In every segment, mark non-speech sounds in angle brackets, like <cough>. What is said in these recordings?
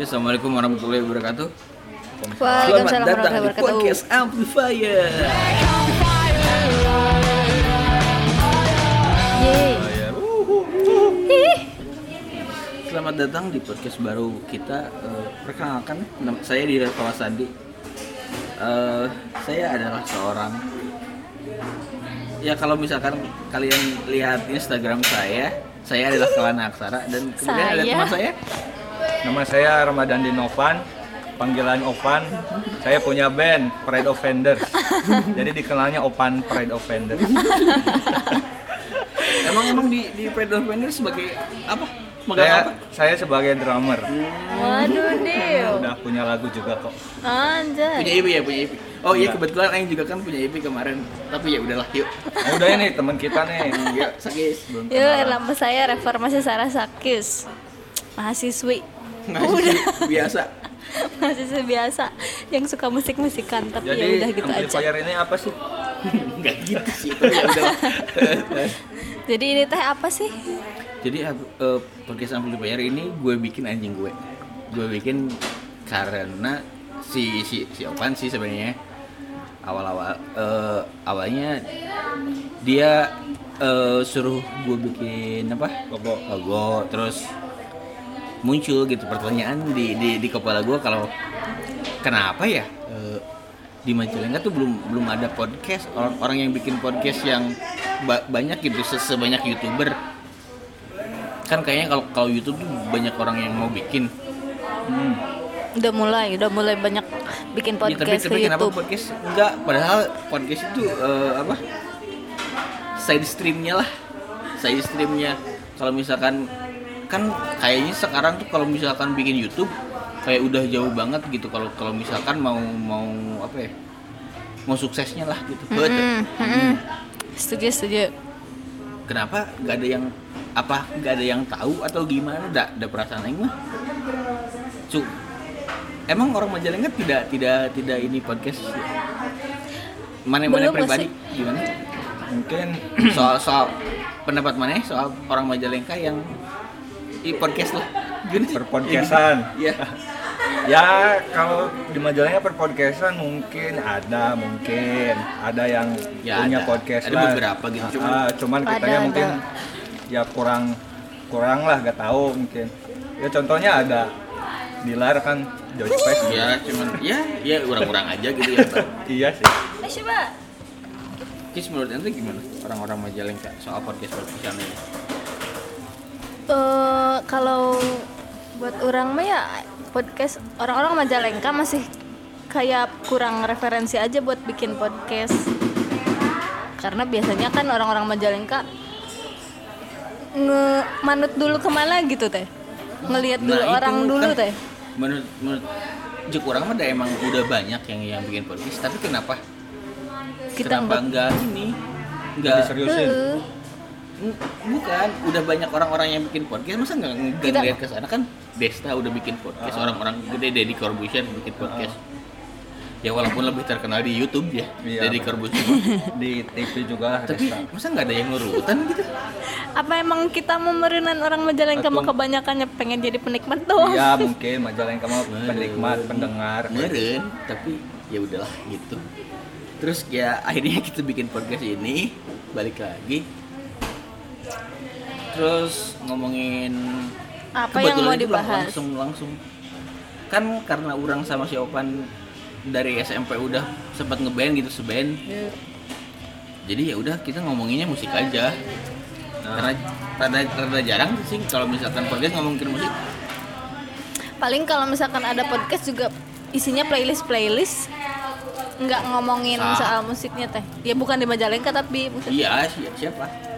Ya, Assalamualaikum warahmatullahi wabarakatuh. Waalaikumsalam Selamat datang di podcast Amplifier. Yeay. Ih, Selamat datang di podcast baru kita. Eh, perkenalkan, saya Dira Kawasandi. Eh, saya adalah seorang ya kalau misalkan kalian lihat Instagram saya, saya adalah Kelana Aksara dan kemudian ada Saya? teman saya. Nama saya Ramadan Dinovan, panggilan Opan. Saya punya band Pride Offenders. <laughs> Jadi dikenalnya Opan Pride Offenders. <laughs> Emang emang di di Pride of Vendor sebagai apa? Megang Saya apa? saya sebagai drummer. Waduh, Dew. Udah punya lagu juga kok. Punya Anjay. EP ya, punya EP. Oh iya Enggak. kebetulan Aing juga kan punya EP kemarin. Tapi ya udahlah, yuk. Nah, udah ini teman kita nih. <laughs> Yuk. Belum Yuk, nama saya Reformasi Sarah Sakis. Mahasiswi. Ngasih biasa. Mahasiswi biasa yang suka musik-musikan, tapi ya Jadi udah gitu aja. amplifier ini apa sih? <laughs> Enggak gitu sih, <laughs> ya. Jadi ini teh apa sih? Jadi eh, podcast amplifier ini gue bikin anjing gue. Gue bikin karena si si si Opan sih sebenarnya awal-awal eh, awalnya dia eh, suruh gue bikin apa Logo. logo terus muncul gitu pertanyaan di di, di kepala gue kalau kenapa ya eh, di Majalengka tuh belum belum ada podcast orang orang yang bikin podcast yang ba- banyak gitu se- sebanyak youtuber. Kan kayaknya kalau kalau YouTube tuh banyak orang yang mau bikin. Hmm. Udah mulai, udah mulai banyak bikin Ya, tapi podcast tapi ke kenapa YouTube. podcast? Enggak padahal podcast itu eh, apa side streamnya lah. Side streamnya. Kalau misalkan kan kayaknya sekarang tuh kalau misalkan bikin YouTube kayak udah jauh banget gitu kalau kalau misalkan mau mau apa ya mau suksesnya lah gitu. Mm-mm, mm-mm. Setuju, setuju. kenapa? Nggak ada yang apa nggak ada yang tahu atau gimana? Ada ada perasaan aing mah. Cu, emang orang Majalengka tidak tidak tidak ini podcast? Mana mana Belum pribadi? gimana? Mungkin soal soal pendapat mana? Soal orang Majalengka yang i podcast lah gini Perpodcastan. ya ya kalau di Majalengka perpodcastan mungkin ada mungkin ada yang Ya, punya ada. podcast Ada lah. beberapa gitu, Ah, cuman- ah, cuman Ada, kitanya ada. mungkin ya kurang kurang lah gak tahu mungkin ya contohnya ada Dilar kan George Fest ya cuman ya ya orang-orang aja gitu ya <laughs> iya sih Eh, coba. Kis menurut ente gimana orang-orang Majalengka soal podcast podcast ini Eh, kalau buat orang mah ya podcast orang-orang Majalengka masih kayak kurang referensi aja buat bikin podcast. Karena biasanya kan orang-orang Majalengka nge manut dulu ke mana gitu teh. Ngelihat dulu Nah, orang dulu kan teh. menurut menurut Juk orang mah ada emang udah banyak yang yang bikin podcast. Tapi kenapa? Kita kenapa nggak enggak ini? Enggak seriusin Heeh. N- bukan udah banyak orang-orang yang bikin podcast. Masa nggak ngeliat ke sana? Kan Desta udah bikin podcast Ah. orang-orang gede Deddy Corbuzier bikin podcast. Ya walaupun lebih terkenal di YouTube ya Iya, Deddy. Corbuzier <laughs> di TV juga tapi Desta. masa nggak ada yang ngurutan gitu? Apa emang kita memerenan orang Majalengka mau kebanyakannya pengen jadi penikmat doang? Ya mungkin Majalengka mah penikmat pendengar. Meren tapi ya udahlah gitu. Terus ya akhirnya kita bikin podcast ini balik lagi terus ngomongin apa yang mau dibahas? langsung langsung. Kan karena orang sama si Opan dari SMP udah sempat ngeband gitu seband. Jadi ya udah kita ngomonginnya musik aja. Karena rada, rada jarang sih kalau misalkan podcast ngomongin musik. Paling kalau misalkan ada podcast juga isinya playlist playlist. Nggak ngomongin Sa- soal musiknya teh. Dia bukan di Majalengka tapi musik iya si- siapa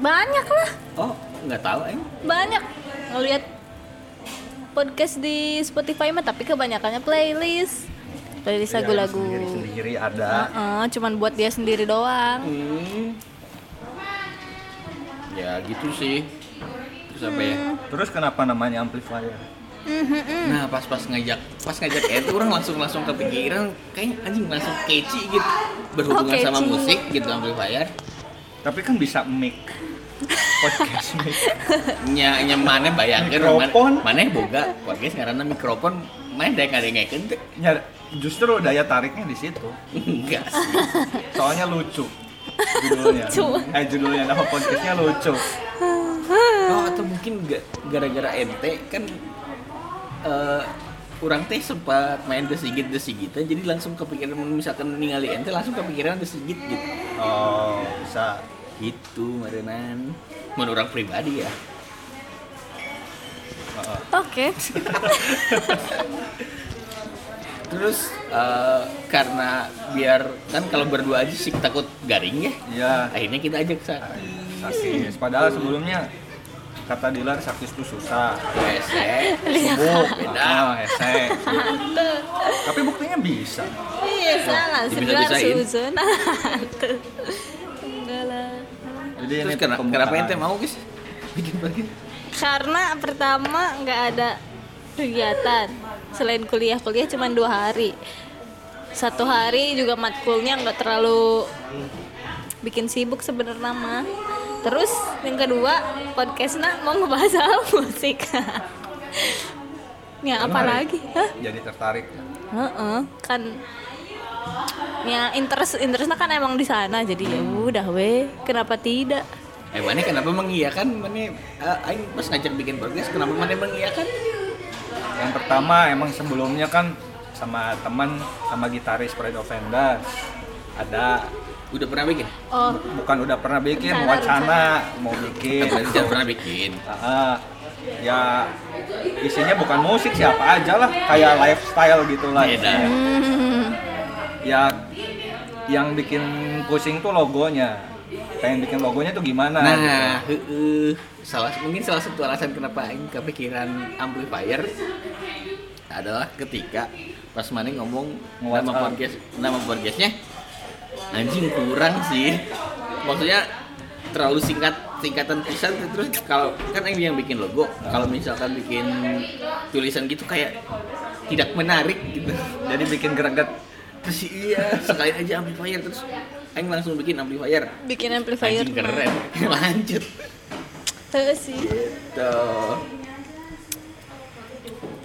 banyak lah. Oh nggak tahu eh banyak. Ngelihat podcast di Spotify mah tapi kebanyakannya playlist. Playlist Ya, lagu-lagu. sendiri-sendiri ada. Heeh, cuman buat dia sendiri doang. Hmm. Ya gitu sih. Terus apa ya? terus kenapa namanya amplifier? Mhm. Nah pas pas ngajak pas ngajak itu orang langsung langsung kepikiran kayaknya anjing langsung catchy gitu. Berhubungan Oh, sama musik gitu amplifier. tapi kan bisa mic podcast <laughs> nya nya mana bayangkeun Mikrofon. mana boga podcast karena mikrofon main dek ngadengekeun teh Ya, justru daya tariknya di situ. enggak sih Soalnya lucu. Judulnya. Lucu. Eh judulnya nama podcastnya lucu. oh atau mungkin ga- gara-gara ente kan eh orang teh sempat main desigit desigitan jadi langsung kepikiran misalkan ningali ente langsung kepikiran desigit gitu Oh, bisa. Gitu merenan menurut orang pribadi ya Heeh. Oke. <laughs> terus eh, karena biar kan kalau berdua aja sih takut garing ya Iya. akhirnya kita ajak sakti Sakis. Padahal sebelumnya kata Dilar sakis itu susah. Hese, Subuh, beda. Ah, hese. Tapi buktinya bisa. Iya salah. Sebelah Dibisa-bisain. <laughs> Susan. Tuh. Enggak lah. Jadi terus ini kenapa, kenapa ente mau guys bikin podcast Karena pertama nggak ada kegiatan selain kuliah-kuliah cuma dua hari. Satu hari juga matkulnya nggak terlalu bikin sibuk sebenarnya mah. Terus yang kedua podcastnya mau ngebahas soal <laughs> musik. ya apa Menarik. lagi? Hah? Jadi tertarik. Heeh, kan ya interest interestnya kan emang di sana jadi ya udah weh kenapa tidak? Eh mana kenapa mengiyakan? Mana eh, aing pas ngajak bikin podcast kenapa mana mengiyakan? Yang pertama emang sebelumnya kan sama teman sama gitaris Pride Offenders. Ada. Udah pernah bikin? Oh. Bukan udah pernah bikin Rencana, wacana mau bikin. Tapi jangan pernah bikin. Ah, ya isinya bukan musik siapa aja lah kayak lifestyle gitu lah Beda. hmm, ya yang bikin pusing tuh logonya pengen bikin logonya tuh gimana gitu. nah heeh. salah mungkin salah satu alasan kenapa aing kepikiran amplifier adalah ketika pas mana ngomong Nge-WhatsApp. nama podcast nama podcastnya anjing kurang sih maksudnya terlalu singkat singkatan tulisan terus kalau kan yang bikin logo kalau misalkan bikin tulisan gitu kayak tidak menarik gitu jadi bikin greget terus iya sekali aja amplifier terus Aing langsung bikin amplifier. Bikin amplifier anjing keren. <laughs> lanjut. Tuh sih. Tuh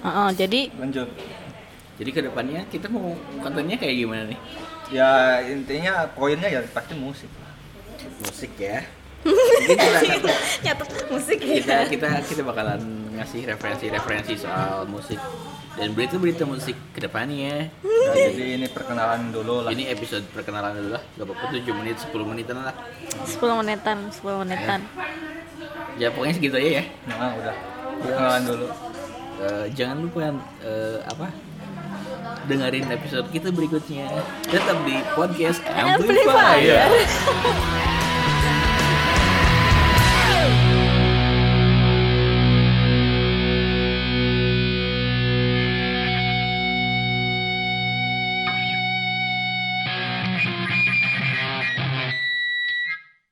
Heeh, jadi lanjut. Jadi ke depannya kita mau kontennya kayak gimana nih? Ya intinya poinnya ya pasti musik. Musik ya <laughs> nyatet musik kita ya. Kita kita bakalan ngasih referensi-referensi soal musik. Dan berita-berita musik ke depannya Nah, jadi ini perkenalan dulu lah. ini episode perkenalan dulu lah. Gak apa-apa 7 menit 10 menitan lah. 10 menitan 10 menitan. Ya pokoknya segitu aja ya. Nah udah. Perkenalan dulu. Eh, jangan lupa eh, apa? Dengerin episode kita berikutnya. Tetap di podcast Amplifier. Amplifier. <laughs>